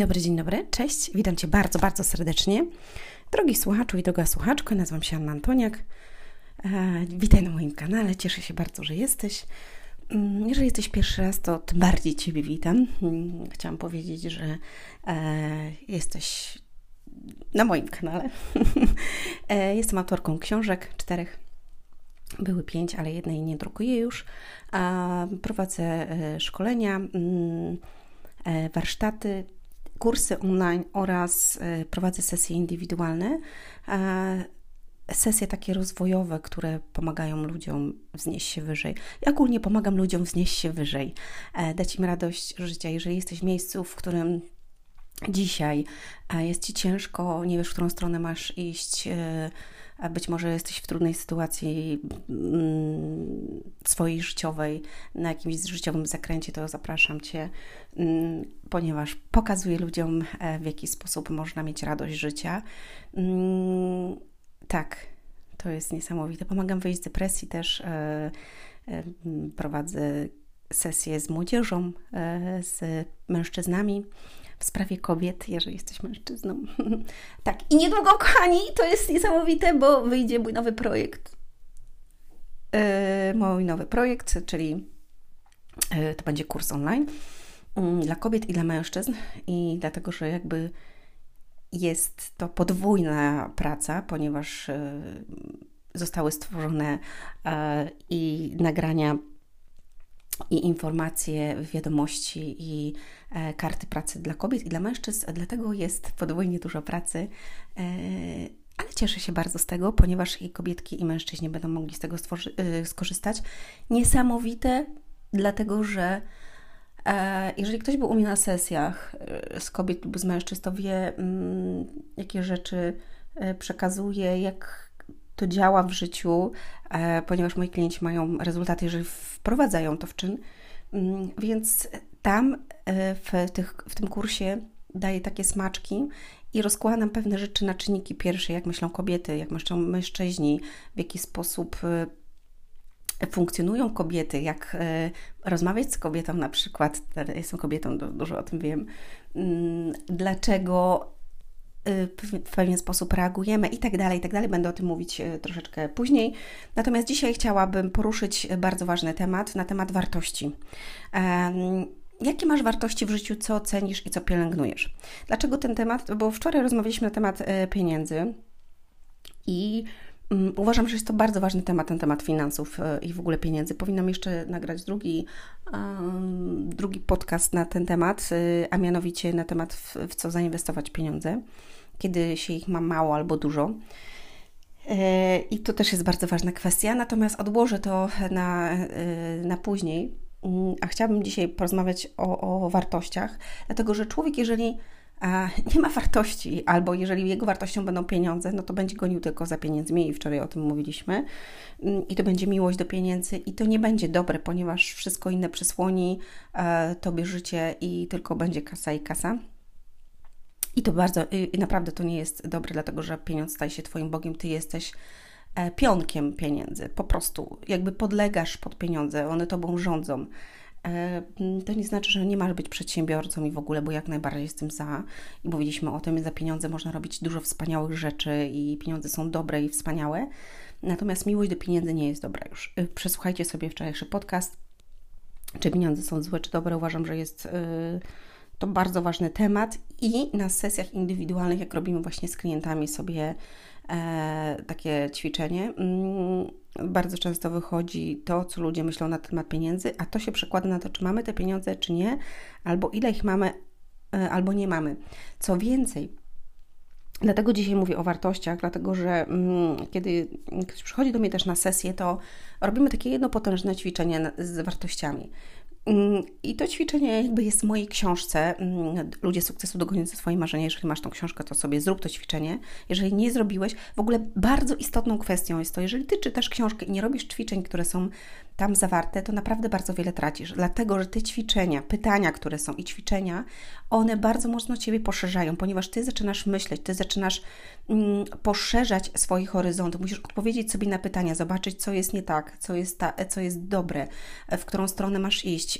dobry, dzień dobry, cześć, witam Cię bardzo, bardzo serdecznie. Drogi słuchaczu i droga słuchaczko, nazywam się Anna Antoniak. E, witaj na moim kanale, cieszę się bardzo, że jesteś. Mm, jeżeli jesteś pierwszy raz, to tym bardziej Ciebie witam. Mm, chciałam powiedzieć, że e, jesteś na moim kanale. e, jestem autorką książek, czterech. Były pięć, ale jednej nie drukuję już. Prowadzę szkolenia, mm, warsztaty, kursy online oraz e, prowadzę sesje indywidualne. Sesje takie rozwojowe, które pomagają ludziom wznieść się wyżej. Ja ogólnie pomagam ludziom wznieść się wyżej, dać im radość życia. Jeżeli jesteś w miejscu, w którym dzisiaj jest ci ciężko, nie wiesz, w którą stronę masz iść, być może jesteś w trudnej sytuacji mm, swojej życiowej, na jakimś życiowym zakręcie, to zapraszam Cię, mm, ponieważ pokazuję ludziom, e, w jaki sposób można mieć radość życia. Mm, tak, to jest niesamowite. Pomagam wyjść z depresji też. E, e, prowadzę sesje z młodzieżą, z mężczyznami w sprawie kobiet, jeżeli jesteś mężczyzną. tak, i niedługo, kochani, to jest niesamowite, bo wyjdzie mój nowy projekt. Yy, mój nowy projekt, czyli yy, to będzie kurs online yy, dla kobiet i dla mężczyzn, i dlatego, że jakby jest to podwójna praca, ponieważ e, zostały stworzone i nagrania i informacje, wiadomości i e, karty pracy dla kobiet i dla mężczyzn, dlatego jest podwójnie dużo pracy. E, ale cieszę się bardzo z tego, ponieważ i kobietki, i mężczyźni będą mogli z tego stworzy- e, skorzystać. Niesamowite, dlatego że e, jeżeli ktoś był u mnie na sesjach e, z kobiet lub z mężczyzn, to wie, mm, jakie rzeczy e, przekazuje, jak to działa w życiu, e, ponieważ moi klienci mają rezultaty, jeżeli wprowadzają to w czyn. Mm, więc tam e, w, tych, w tym kursie daję takie smaczki i rozkładam pewne rzeczy na czynniki pierwsze, jak myślą kobiety, jak myślą mężczyźni, w jaki sposób e, funkcjonują kobiety, jak rozmawiać z kobietą na przykład. Jestem kobietą, dużo o tym wiem. Mm, dlaczego w pewien sposób reagujemy i tak dalej, i tak dalej. Będę o tym mówić y, troszeczkę później. Natomiast dzisiaj chciałabym poruszyć bardzo ważny temat, na temat wartości. Jakie masz wartości w życiu, co cenisz i co pielęgnujesz? Dlaczego ten temat? Bo wczoraj rozmawialiśmy na temat y, pieniędzy i Uważam, że jest to bardzo ważny temat, ten temat finansów i w ogóle pieniędzy. Powinnam jeszcze nagrać drugi, drugi podcast na ten temat, a mianowicie na temat, w, co zainwestować pieniądze kiedy się ich ma mało albo dużo. E, I to też jest bardzo ważna kwestia, natomiast odłożę to na, e, na później. Mm, a chciałabym dzisiaj porozmawiać o, o wartościach, dlatego że człowiek, jeżeli nie ma wartości, albo jeżeli jego wartością będą pieniądze, no to będzie gonił tylko za pieniędzmi i wczoraj o tym mówiliśmy. Mm, I to będzie miłość do pieniędzy i to nie będzie dobre, ponieważ wszystko inne przysłoni e, tobie życie i tylko będzie kasa i kasa. I to bardzo, i naprawdę to nie jest dobre, dlatego że pieniądz staje się Twoim Bogiem, Ty jesteś e, pionkiem pieniędzy. Po prostu jakby podlegasz pod pieniądze, one Tobą rządzą. E, to nie znaczy, że nie masz być przedsiębiorcą i w ogóle, bo jak najbardziej jestem za. I mówiliśmy o tym, za pieniądze można robić dużo wspaniałych rzeczy i pieniądze są dobre i wspaniałe. Natomiast miłość do pieniędzy nie jest dobra już. E, przesłuchajcie sobie wczorajszy podcast. Czy pieniądze są złe, czy dobre? Uważam, że jest. Yy, to bardzo ważny temat i na sesjach indywidualnych, jak robimy właśnie z klientami sobie e, takie ćwiczenie, mm, bardzo często wychodzi to, co ludzie myślą na temat pieniędzy, a to się przekłada na to, czy mamy te pieniądze, czy nie, albo ile ich mamy, e, albo nie mamy. Co więcej, Dlatego dzisiaj mówię o wartościach, dlatego że mm, kiedy ktoś przychodzi do mnie też na sesję, to robimy takie jedno potężne ćwiczenie z wartościami. Mm, I to ćwiczenie jakby jest w mojej książce mm, Ludzie sukcesu dogoniący swoje marzenia. Jeżeli masz tą książkę, to sobie zrób to ćwiczenie. Jeżeli nie zrobiłeś, w ogóle bardzo istotną kwestią jest to, jeżeli Ty czytasz książkę i nie robisz ćwiczeń, które są tam zawarte, to naprawdę bardzo wiele tracisz. Dlatego, że te ćwiczenia, pytania, które są i ćwiczenia, one bardzo mocno Ciebie poszerzają, ponieważ Ty zaczynasz myśleć, Ty zaczynasz mm, poszerzać swoje horyzonty. Musisz odpowiedzieć sobie na pytania, zobaczyć, co jest nie tak, co jest, ta, co jest dobre, w którą stronę masz iść.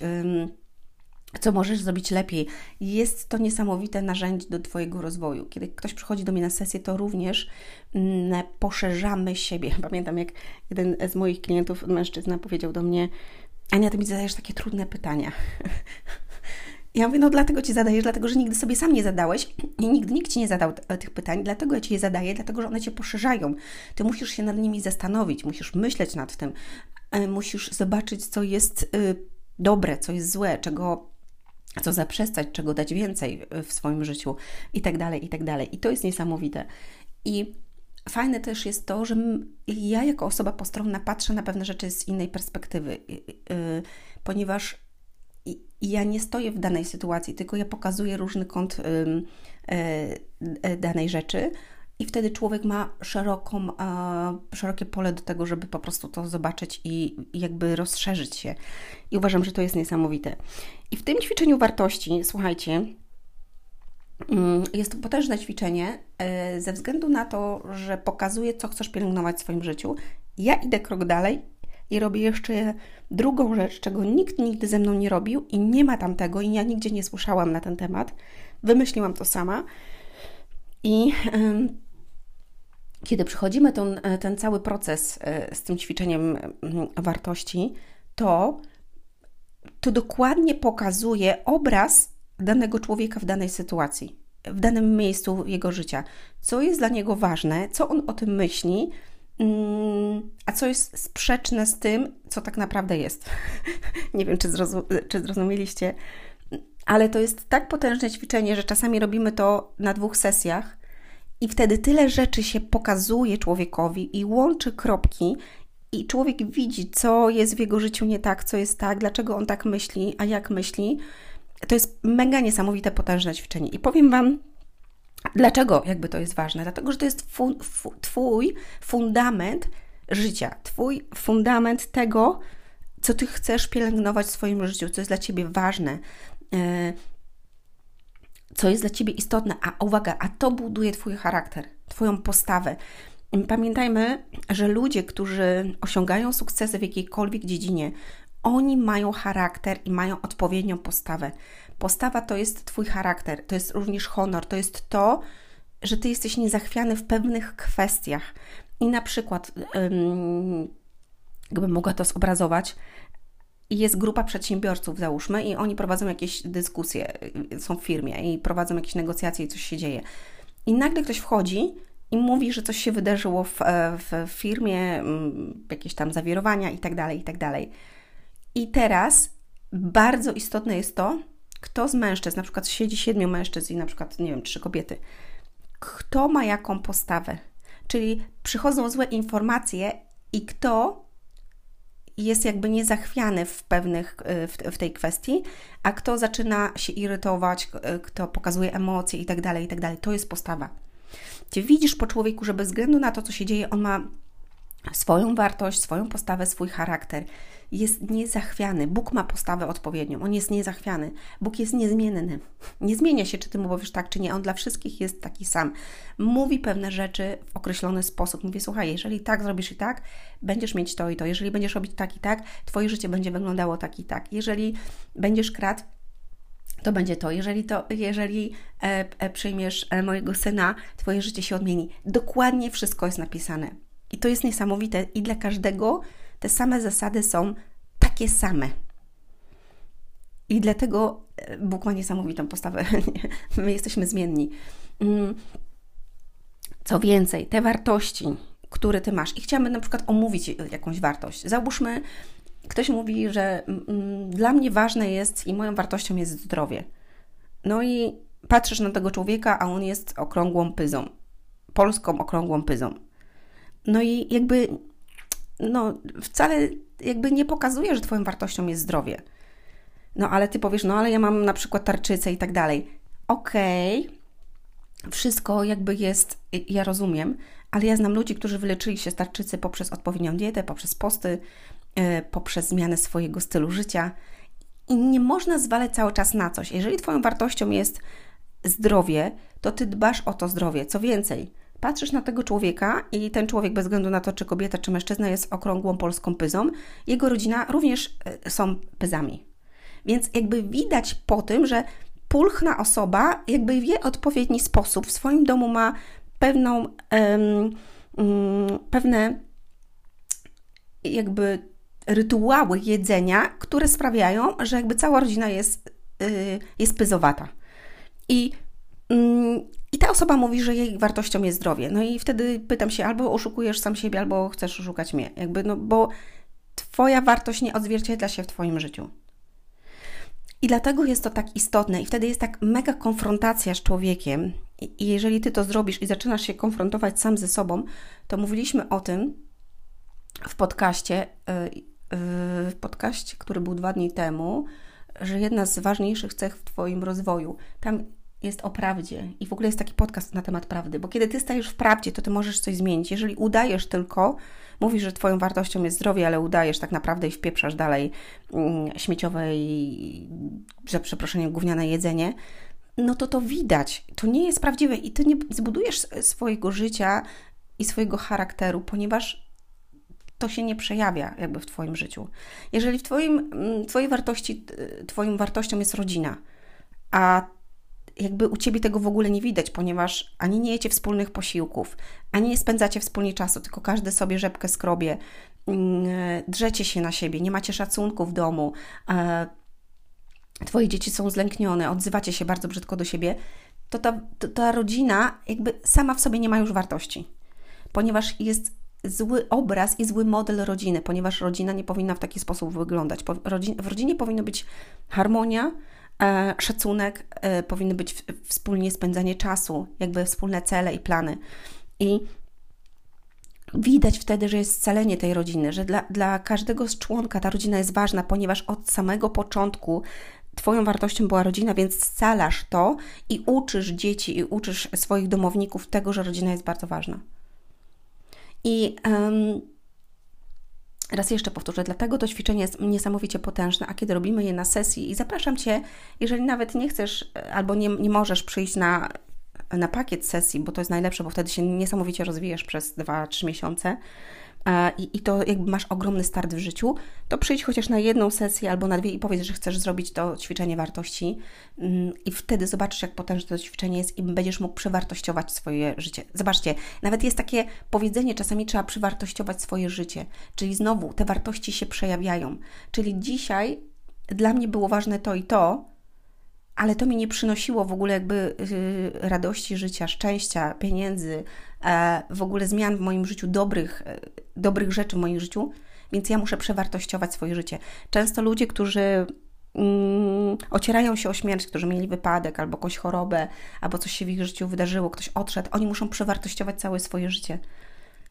Co możesz zrobić lepiej. Jest to niesamowite narzędzie do Twojego rozwoju. Kiedy ktoś przychodzi do mnie na sesję, to również mm, poszerzamy siebie. Pamiętam, jak jeden z moich klientów, mężczyzna, powiedział do mnie: Ania, ty mi zadajesz takie trudne pytania. Ja mówię, no dlatego Ci zadajesz, dlatego że nigdy sobie sam nie zadałeś i nigdy nikt Ci nie zadał tych pytań, dlatego ja Ci je zadaję, dlatego że one Cię poszerzają. Ty musisz się nad nimi zastanowić, musisz myśleć nad tym, e, musisz zobaczyć, co jest y, dobre, co jest złe, czego co zaprzestać, czego dać więcej w swoim życiu i tak dalej, i tak dalej. I to jest niesamowite. I fajne też jest to, że ja jako osoba postronna patrzę na pewne rzeczy z innej perspektywy, y, ponieważ ja nie stoję w danej sytuacji, tylko ja pokazuję różny kąt e, danej rzeczy. I wtedy człowiek ma szeroką, szerokie pole do tego, żeby po prostu to zobaczyć i jakby rozszerzyć się. I uważam, że to jest niesamowite. I w tym ćwiczeniu wartości, słuchajcie, mm, jest to potężne ćwiczenie e, ze względu na to, że pokazuje, co chcesz pielęgnować w swoim życiu. Ja idę krok dalej i robię jeszcze drugą rzecz, czego nikt nigdy ze mną nie robił i nie ma tam tego i ja nigdzie nie słyszałam na ten temat. Wymyśliłam to sama. I kiedy przechodzimy ten, ten cały proces e, z tym ćwiczeniem mm, wartości, to to dokładnie pokazuje obraz danego człowieka w danej sytuacji, w danym miejscu jego życia. Co jest dla niego ważne, co on o tym myśli, mm, a co jest sprzeczne z tym, co tak naprawdę jest. Nie wiem, czy, zrozum czy zrozumieliście, ale to jest tak potężne ćwiczenie, że czasami robimy to na dwóch sesjach i wtedy tyle rzeczy się pokazuje człowiekowi i łączy kropki, i człowiek widzi, co jest w jego życiu nie tak, co jest tak, dlaczego on tak myśli, a jak myśli. To jest mega niesamowite, potężne ćwiczenie. I powiem Wam, dlaczego jakby to jest ważne. Dlatego, że to jest fu, fu, Twój fundament życia, Twój fundament tego, co Ty chcesz pielęgnować w swoim życiu, co jest dla Ciebie ważne. Co jest dla Ciebie istotne, a uwaga, a to buduje Twój charakter, Twoją postawę. Pamiętajmy, że ludzie, którzy osiągają sukcesy w jakiejkolwiek dziedzinie, oni mają charakter i mają odpowiednią postawę. Postawa to jest Twój charakter, to jest również honor, to jest to, że Ty jesteś niezachwiany w pewnych kwestiach. I na przykład, gdybym mogła to zobrazować, jest grupa przedsiębiorców, załóżmy, i oni prowadzą jakieś dyskusje, są w firmie i prowadzą jakieś negocjacje i coś się dzieje. I nagle ktoś wchodzi i mówi, że coś się wydarzyło w, e, w firmie, mm, jakieś tam zawirowania i tak dalej, i tak dalej. I teraz bardzo istotne jest to, kto z mężczyzn, na przykład siedzi siedmiu mężczyzn i na przykład, nie wiem, trzy kobiety, kto ma jaką postawę. Czyli przychodzą złe informacje i kto jest jakby niezachwiany w pewnych, e, w, w tej kwestii, a kto zaczyna się irytować, e, kto pokazuje emocje i tak dalej, i tak dalej. To jest postawa. Gdzie widzisz po człowieku, że bez względu na to, co się dzieje, on ma swoją wartość, swoją postawę, swój charakter. Jest niezachwiany. Bóg ma postawę odpowiednią. On jest niezachwiany. Bóg jest niezmienny. Nie zmienia się, czy ty mu powiesz tak, czy nie. On dla wszystkich jest taki sam. Mówi pewne rzeczy w określony sposób. Mówi, słuchaj, jeżeli tak zrobisz i tak, będziesz mieć to i to. Jeżeli będziesz robić tak i tak, twoje życie będzie wyglądało tak i tak. Jeżeli będziesz kradł, to będzie to. Jeżeli, to, jeżeli e, e, przyjmiesz e, mojego syna, Twoje życie się odmieni. Dokładnie wszystko jest napisane. I to jest niesamowite. I dla każdego te same zasady są takie same. I dlatego e, Bóg ma niesamowitą postawę. My jesteśmy zmienni. Mm. Co więcej, te wartości, które Ty masz, i chciałabym na przykład omówić jakąś wartość. Załóżmy, ktoś mówi, że mm, dla mnie ważne jest i moją wartością jest zdrowie. No i patrzysz na tego człowieka, a on jest okrągłą pyzą. Polską okrągłą pyzą. No i jakby, no wcale jakby nie pokazuje, że Twoją wartością jest zdrowie. No ale Ty powiesz, no ale ja mam na przykład tarczycę i tak dalej. Okej, okay. wszystko jakby jest, ja rozumiem, ale ja znam ludzi, którzy wyleczyli się z tarczycy poprzez odpowiednią dietę, poprzez posty, E, poprzez zmianę swojego stylu życia. I nie można zwalać cały czas na coś. Jeżeli Twoją wartością jest zdrowie, to Ty dbasz o to zdrowie. Co więcej, patrzysz na tego człowieka i ten człowiek, bez względu na to, czy kobieta, czy mężczyzna, jest okrągłą polską pyzą, jego rodzina również e, są pyzami. Więc jakby widać po tym, że pulchna osoba jakby wie odpowiedni sposób, w swoim domu ma pewną, um, pewne jakby rytuały jedzenia, które sprawiają, że jakby cała rodzina jest, yy, jest pyzowata. I, I ta osoba mówi, że jej wartością jest zdrowie. No i wtedy pytam się, albo oszukujesz sam siebie, albo chcesz oszukać mnie. Jakby, no bo Twoja wartość nie odzwierciedla się w Twoim życiu. I dlatego jest to tak istotne, i wtedy jest tak mega konfrontacja z człowiekiem. I jeżeli ty to zrobisz i zaczynasz się konfrontować sam ze sobą, to mówiliśmy o tym w podcaście, y, w podcaście, który był dwa dni temu, że jedna z ważniejszych cech w Twoim rozwoju, tam jest o prawdzie i w ogóle jest taki podcast na temat prawdy, bo kiedy Ty stajesz w prawdzie, to Ty możesz coś zmienić. Jeżeli udajesz tylko, mówisz, że Twoją wartością jest zdrowie, ale udajesz tak naprawdę i wpieprzasz dalej mm, śmieciowe i, za przeproszeniem, gówniane jedzenie, no to to widać. To nie jest prawdziwe i Ty nie zbudujesz swojego życia i swojego charakteru, ponieważ to się nie przejawia jakby w Twoim życiu. Jeżeli w twoim, mm, Twojej wartości, Twoją wartością jest rodzina, a jakby u ciebie tego w ogóle nie widać, ponieważ ani nie jecie wspólnych posiłków, ani nie spędzacie wspólnie czasu, tylko każdy sobie rzepkę skrobie, mm, drzecie się na siebie, nie macie szacunku w domu, e, twoje dzieci są zlęknione, odzywacie się bardzo brzydko do siebie, to ta, to ta rodzina jakby sama w sobie nie ma już wartości, ponieważ jest zły obraz i zły model rodziny, ponieważ rodzina nie powinna w taki sposób wyglądać. W rodzinie powinna być harmonia, E, szacunek, e, powinny być wspólnie spędzanie czasu, jakby wspólne cele i plany. I widać wtedy, że jest scalenie tej rodziny, że dla, dla każdego z członka ta rodzina jest ważna, ponieważ od samego początku Twoją wartością była rodzina, więc scalasz to i uczysz dzieci i uczysz swoich domowników tego, że rodzina jest bardzo ważna. I um, Raz jeszcze powtórzę, dlatego to ćwiczenie jest niesamowicie potężne, a kiedy robimy je na sesji i zapraszam Cię, jeżeli nawet nie chcesz e, albo nie, nie możesz przyjść na, na pakiet sesji, bo to jest najlepsze, bo wtedy się niesamowicie rozwijasz przez 2-3 miesiące, i, i to jakby masz ogromny start w życiu, to przyjdź chociaż na jedną sesję albo na dwie i powiedz, że chcesz zrobić to ćwiczenie wartości mm, i wtedy zobaczysz, jak potężne to ćwiczenie jest i będziesz mógł przewartościować swoje życie. Zobaczcie, nawet jest takie powiedzenie, czasami trzeba przewartościować swoje życie, czyli znowu te wartości się przejawiają. Czyli dzisiaj dla mnie było ważne to i to, ale to mi nie przynosiło w ogóle jakby yy, radości życia, szczęścia, pieniędzy, e, w ogóle zmian w moim życiu, dobrych, e, dobrych rzeczy w moim życiu, więc ja muszę przewartościować swoje życie. Często ludzie, którzy mm, ocierają się o śmierć, którzy mieli wypadek albo jakąś chorobę, albo coś się w ich życiu wydarzyło, ktoś odszedł, oni muszą przewartościować całe swoje życie.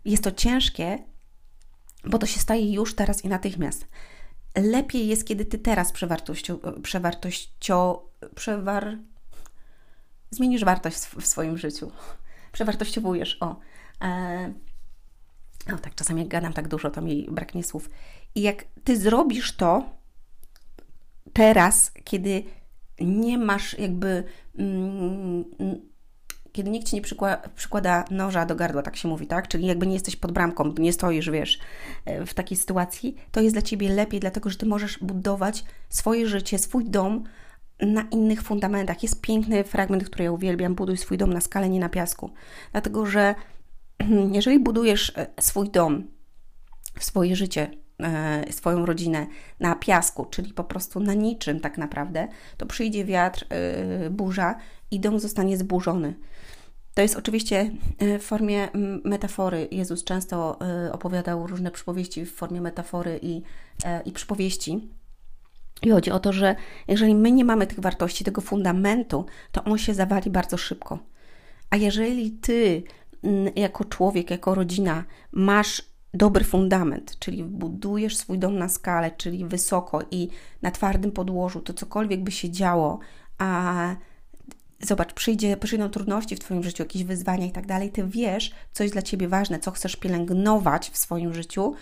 Jest to ciężkie, bo to się staje już teraz i natychmiast lepiej jest, kiedy ty teraz przewartościo, przewartościo, przewar... zmienisz wartość w swoim życiu. Przewartościowujesz, o. E... No tak, czasami jak gadam tak dużo, to mi braknie słów. I jak ty zrobisz to teraz, kiedy nie masz jakby mm, kiedy nikt ci nie przykłada, przykłada noża do gardła, tak się mówi, tak? Czyli jakby nie jesteś pod bramką, nie stoisz, wiesz, e, w takiej sytuacji, to jest dla ciebie lepiej, dlatego że ty możesz budować swoje życie, swój dom na innych fundamentach. Jest piękny fragment, który ja uwielbiam: buduj swój dom na skale, nie na piasku. Dlatego, że jeżeli budujesz e, swój dom, swoje życie, e, swoją rodzinę na piasku, czyli po prostu na niczym tak naprawdę, to przyjdzie wiatr, burza i dom zostanie zburzony. To jest oczywiście e, w formie metafory. Jezus często e, opowiadał różne przypowieści w formie metafory i, e, i przypowieści. I chodzi o to, że jeżeli my nie mamy tych wartości, tego fundamentu, to on się zawali bardzo szybko. A jeżeli ty, jako człowiek, jako rodzina, masz dobry fundament, czyli budujesz swój dom na skalę, czyli wysoko i na twardym podłożu, to cokolwiek by się działo, a zobacz, przyjdzie, przyjdą trudności w Twoim życiu, jakieś wyzwania i tak dalej, Ty wiesz, co jest dla Ciebie ważne, co chcesz pielęgnować w swoim życiu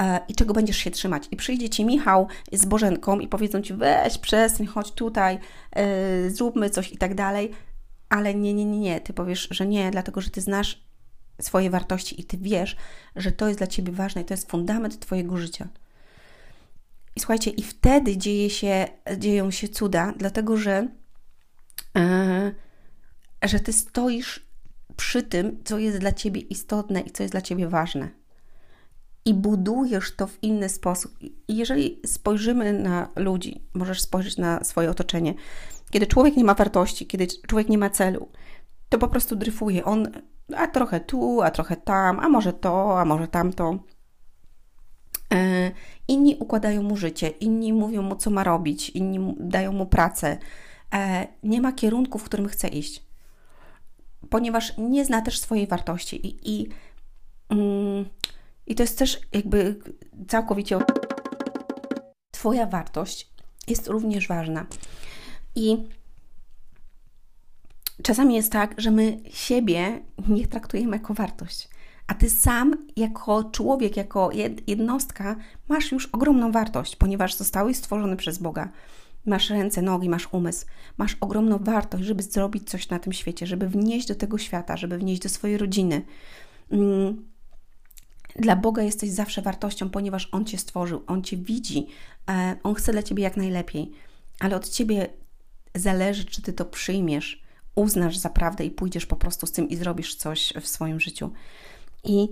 e, i czego będziesz się trzymać. I przyjdzie Ci Michał z Bożenką i powiedzą Ci, weź, przestań, chodź tutaj, e, zróbmy coś i tak dalej, ale nie, nie, nie, nie, Ty powiesz, że nie, dlatego, że Ty znasz swoje wartości i Ty wiesz, że to jest dla Ciebie ważne i to jest fundament Twojego życia. I słuchajcie, i wtedy dzieje się, dzieją się cuda, dlatego że, że ty stoisz przy tym, co jest dla ciebie istotne i co jest dla ciebie ważne. I budujesz to w inny sposób. Jeżeli spojrzymy na ludzi, możesz spojrzeć na swoje otoczenie, kiedy człowiek nie ma wartości, kiedy człowiek nie ma celu, to po prostu dryfuje. On a trochę tu, a trochę tam, a może to, a może tamto. E, inni układają mu życie, inni mówią mu, co ma robić, inni dają mu pracę. E, nie ma kierunku, w którym chce iść, ponieważ nie zna też swojej wartości. I, i, mm, i to jest też jakby całkowicie. Twoja wartość jest również ważna. I czasami jest tak, że my siebie nie traktujemy jako wartość. A ty sam, jako człowiek, jako jednostka, masz już ogromną wartość, ponieważ zostałeś stworzony przez Boga. Masz ręce, nogi, masz umysł, masz ogromną wartość, żeby zrobić coś na tym świecie, żeby wnieść do tego świata, żeby wnieść do swojej rodziny. Mm. Dla Boga jesteś zawsze wartością, ponieważ On cię stworzył, On cię widzi, e, On chce dla ciebie jak najlepiej, ale od ciebie zależy, czy ty to przyjmiesz, uznasz za prawdę i pójdziesz po prostu z tym i zrobisz coś w swoim życiu. I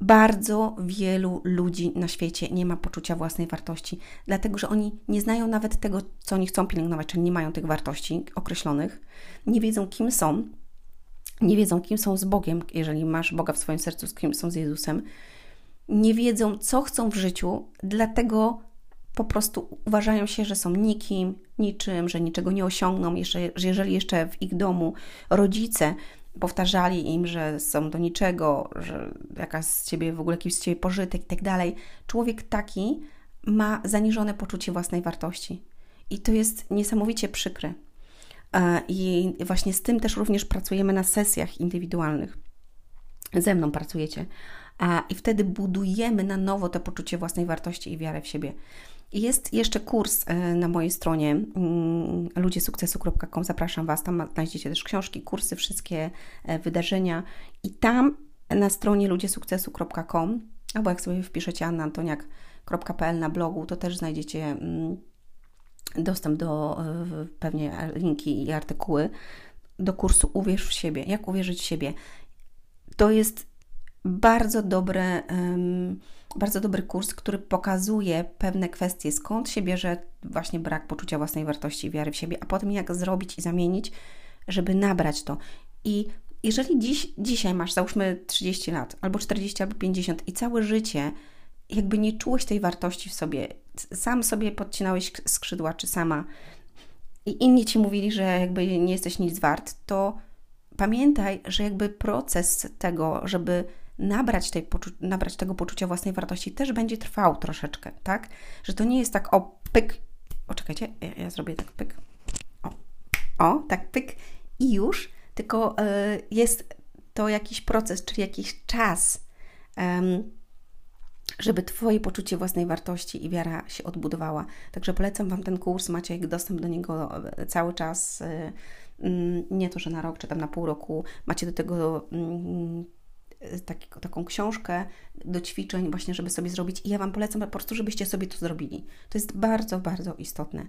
bardzo wielu ludzi na świecie nie ma poczucia własnej wartości, dlatego że oni nie znają nawet tego, co oni chcą pielęgnować, czyli nie mają tych wartości określonych, nie wiedzą, kim są, nie wiedzą, kim są z Bogiem, jeżeli masz Boga w swoim sercu, z kim są z Jezusem, nie wiedzą, co chcą w życiu, dlatego po prostu uważają się, że są nikim, niczym, że niczego nie osiągną, jeszcze, że jeżeli jeszcze w ich domu rodzice powtarzali im, że są do niczego, że jaka z ciebie w ogóle jakiś z ciebie pożytek i tak dalej, człowiek taki ma zaniżone poczucie własnej wartości. I to jest niesamowicie przykre. E, I właśnie z tym też również pracujemy na sesjach indywidualnych. Ze mną pracujecie. I wtedy budujemy na nowo to poczucie własnej wartości i wiarę w siebie. Jest jeszcze kurs e, na mojej stronie mm, ludziesukcesu.com. Zapraszam Was, tam znajdziecie też książki, kursy, wszystkie e, wydarzenia. I tam na stronie ludziesukcesu.com, albo jak sobie wpiszecie annaantoniak.pl na blogu, to też znajdziecie mm, dostęp do e, pewnie linki i artykuły do kursu Uwierz w siebie. Jak uwierzyć w siebie? To jest bardzo dobre. Um, bardzo dobry kurs, który pokazuje pewne kwestie, skąd się bierze właśnie brak poczucia własnej wartości i wiary w siebie, a potem jak zrobić i zamienić, żeby nabrać to. I jeżeli dziś, dzisiaj masz, załóżmy 30 lat, albo 40, albo 50 i całe życie jakby nie czułeś tej wartości w sobie, sam sobie podcinałeś skrzydła, czy sama i inni Ci mówili, że jakby nie jesteś nic wart, to pamiętaj, że jakby proces tego, żeby nabrać, tej nabrać tego poczucia własnej wartości też będzie trwał troszeczkę, tak? Że to nie jest tak o pyk, o czekajcie, ja, ja zrobię tak pyk, o, o, tak pyk i już, tylko y, jest to jakiś proces, czyli jakiś czas, żeby Twoje poczucie własnej wartości i wiara się odbudowała. Także polecam Wam ten kurs, macie dostęp do niego e, cały czas, y, nie to, że na rok czy tam na pół roku, macie do tego mm, taki, taką książkę do ćwiczeń, właśnie, żeby sobie zrobić. I ja Wam polecam po prostu, żebyście sobie to zrobili. To jest bardzo, bardzo istotne.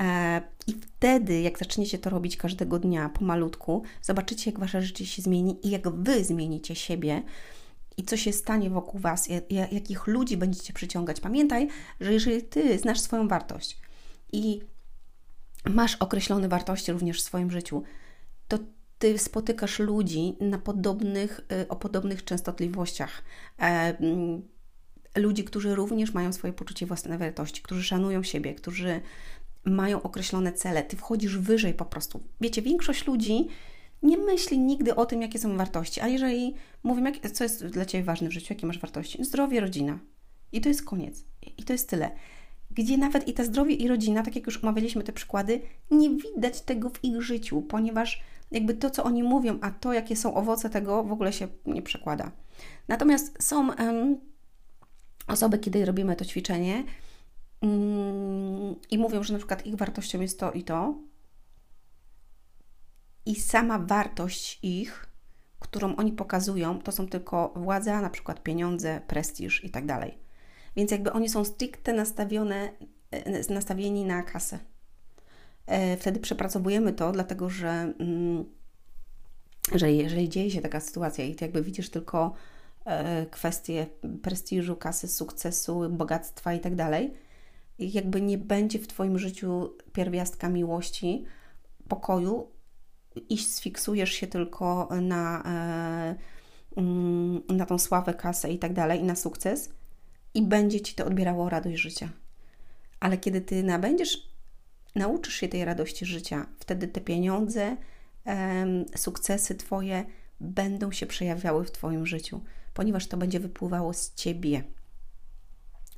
E, I wtedy, jak zaczniecie to robić każdego dnia pomalutku, zobaczycie, jak Wasze życie się zmieni i jak Wy zmienicie siebie i co się stanie wokół Was, jakich ludzi będziecie przyciągać. Pamiętaj, że jeżeli Ty znasz swoją wartość i masz określone wartości również w swoim życiu, ty spotykasz ludzi na podobnych, y, o podobnych częstotliwościach. E, mm, ludzi, którzy również mają swoje poczucie własnej wartości, którzy szanują siebie, którzy mają określone cele. Ty wchodzisz wyżej po prostu. Wiecie, większość ludzi nie myśli nigdy o tym, jakie są wartości, a jeżeli mówimy, co jest dla Ciebie ważne w życiu, jakie masz wartości? Zdrowie, rodzina. I to jest koniec. I to jest tyle. Gdzie nawet i ta zdrowie i rodzina, tak jak już omawialiśmy te przykłady, nie widać tego w ich życiu, ponieważ jakby to, co oni mówią, a to, jakie są owoce tego, w ogóle się nie przekłada. Natomiast są um, osoby, kiedy robimy to ćwiczenie um, i mówią, że na przykład ich wartością jest to i to, i sama wartość ich, którą oni pokazują, to są tylko władza, na przykład pieniądze, prestiż i tak dalej. Więc jakby oni są stricte nastawione, e, nastawieni na kasę. E, wtedy przepracowujemy to, dlatego że, mm, że jeżeli dzieje się taka sytuacja i ty jakby widzisz tylko e, kwestie prestiżu, kasy, sukcesu, bogactwa i tak dalej, jakby nie będzie w Twoim życiu pierwiastka miłości, pokoju i sfiksujesz się tylko na, mm, na tą sławę, kasę i tak dalej, i na sukces, i będzie Ci to odbierało radość życia. Ale kiedy Ty nabędziesz, nauczysz się tej radości życia, wtedy te pieniądze, sukcesy Twoje będą się przejawiały w Twoim życiu, ponieważ to będzie wypływało z Ciebie.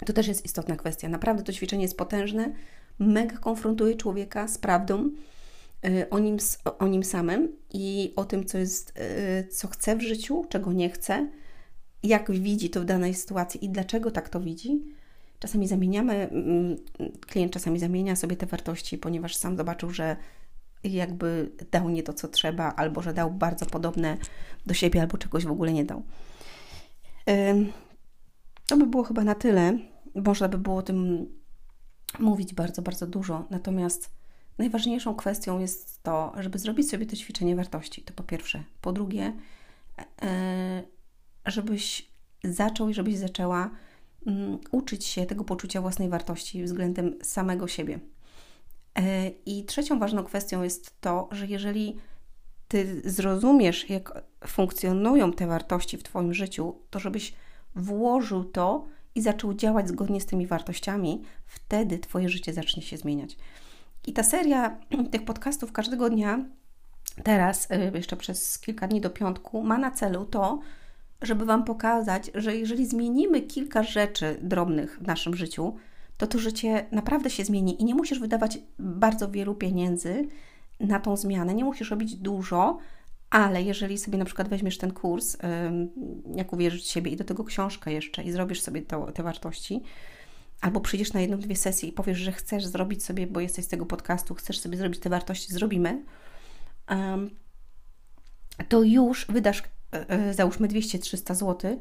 To też jest istotna kwestia. Naprawdę to ćwiczenie jest potężne, mega konfrontuje człowieka z prawdą y, o nim, o nim samym i o tym, co jest, y, co chce w życiu, czego nie chce, jak widzi to w danej sytuacji i dlaczego tak to widzi. Czasami zamieniamy, mm, klient czasami zamienia sobie te wartości, ponieważ sam zobaczył, że jakby dał nie to, co trzeba, albo że dał bardzo podobne do siebie, albo czegoś w ogóle nie dał. To by było chyba na tyle. Można by było o tym mówić bardzo, bardzo dużo. Natomiast najważniejszą kwestią jest to, żeby zrobić sobie to ćwiczenie wartości. To po pierwsze. Po drugie, e, żebyś zaczął i żebyś zaczęła mm, uczyć się tego poczucia własnej wartości względem samego siebie. E, I trzecią ważną kwestią jest to, że jeżeli ty zrozumiesz, jak funkcjonują te wartości w Twoim życiu, to żebyś włożył to i zaczął działać zgodnie z tymi wartościami, wtedy Twoje życie zacznie się zmieniać. I ta seria tych podcastów każdego dnia, teraz, y, jeszcze przez kilka dni do piątku, ma na celu to, żeby Wam pokazać, że jeżeli zmienimy kilka rzeczy drobnych w naszym życiu, to to życie naprawdę się zmieni i nie musisz wydawać bardzo wielu pieniędzy na tą zmianę, nie musisz robić dużo, ale jeżeli sobie na przykład weźmiesz ten kurs, jak uwierzyć w siebie i do tego książkę jeszcze i zrobisz sobie to, te wartości, albo przyjdziesz na jedną, dwie sesje i powiesz, że chcesz zrobić sobie, bo jesteś z tego podcastu, chcesz sobie zrobić te wartości, zrobimy, to już wydasz, załóżmy 200-300 zł,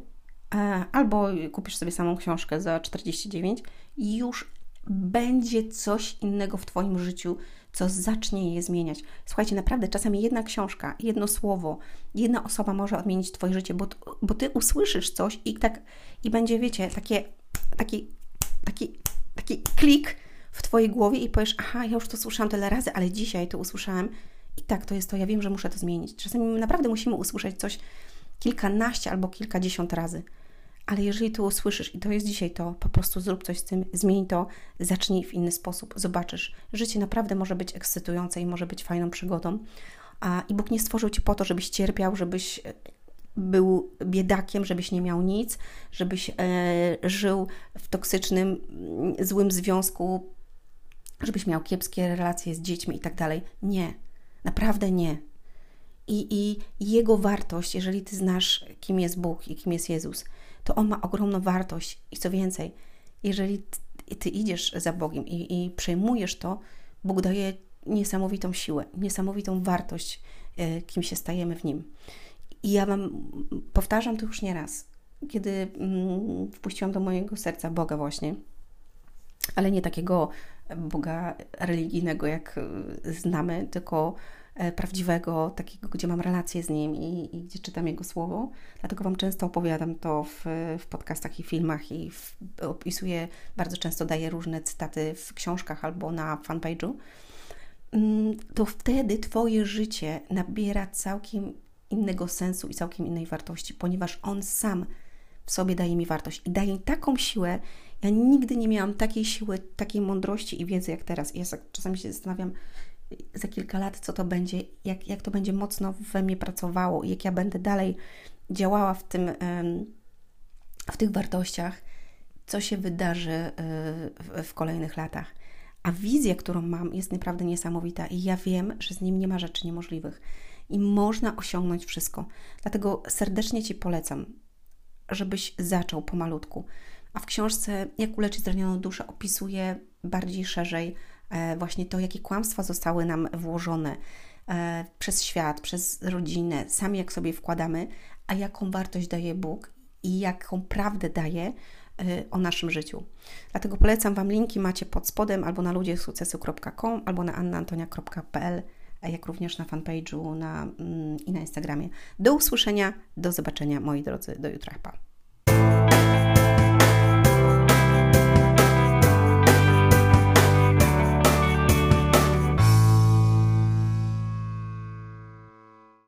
e, albo kupisz sobie samą książkę za 49 i już będzie coś innego w Twoim życiu, co zacznie je zmieniać. Słuchajcie, naprawdę czasami jedna książka, jedno słowo, jedna osoba może odmienić Twoje życie, bo, bo Ty usłyszysz coś i tak i będzie, wiecie, takie, taki, taki, taki klik w Twojej głowie i powiesz, aha, ja już to słyszałam tyle razy, ale dzisiaj to usłyszałem i tak, to jest to, ja wiem, że muszę to zmienić. Czasami naprawdę musimy usłyszeć coś kilkanaście albo kilkadziesiąt razy. Ale jeżeli to usłyszysz i to jest dzisiaj to, po prostu zrób coś z tym, zmień to, zacznij w inny sposób, zobaczysz. Życie naprawdę może być ekscytujące i może być fajną przygodą. A, I Bóg nie stworzył Cię po to, żebyś cierpiał, żebyś e, był biedakiem, żebyś nie miał nic, żebyś e, żył w toksycznym, mm, złym związku, żebyś miał kiepskie relacje z dziećmi i tak dalej. Nie, naprawdę nie. I, I Jego wartość, jeżeli Ty znasz, kim jest Bóg i kim jest Jezus, to on ma ogromną wartość. I co więcej, jeżeli ty, ty idziesz za Bogiem i, i przejmujesz to, Bóg daje niesamowitą siłę, niesamowitą wartość, e, kim się stajemy w Nim. I ja Wam powtarzam to już nieraz, kiedy mm, wpuściłam do mojego serca Boga właśnie, ale nie takiego Boga religijnego, jak e, znamy, tylko E, prawdziwego, takiego, gdzie mam relację z Nim i, i gdzie czytam Jego Słowo. Dlatego Wam często opowiadam to w, w podcastach i filmach i w, opisuję, bardzo często daję różne cytaty w książkach albo na fanpage'u. Mm, to wtedy Twoje życie nabiera całkiem innego sensu i całkiem innej wartości, ponieważ On sam w sobie daje mi wartość i daje mi taką siłę. Ja nigdy nie miałam takiej siły, takiej mądrości i wiedzy jak teraz. I ja czasami się zastanawiam, za kilka lat, co to będzie, jak, jak to będzie mocno we mnie pracowało, jak ja będę dalej działała w, tym, w tych wartościach, co się wydarzy e, w kolejnych latach. A wizja, którą mam, jest naprawdę niesamowita i ja wiem, że z nim nie ma rzeczy niemożliwych i można osiągnąć wszystko. Dlatego serdecznie Ci polecam, żebyś zaczął pomalutku. A w książce Jak uleczyć zranioną duszę opisuję bardziej szerzej E, właśnie to, jakie kłamstwa zostały nam włożone e, przez świat, przez rodzinę, sami jak sobie wkładamy, a jaką wartość daje Bóg i jaką prawdę daję y, o naszym życiu. Dlatego polecam Wam linki, macie pod spodem albo na ludziesukcesu.com albo na annaantonia.pl, jak również na fanpage'u na, mm, i na Instagramie. Do usłyszenia, do zobaczenia moi drodzy, do jutra. Pa.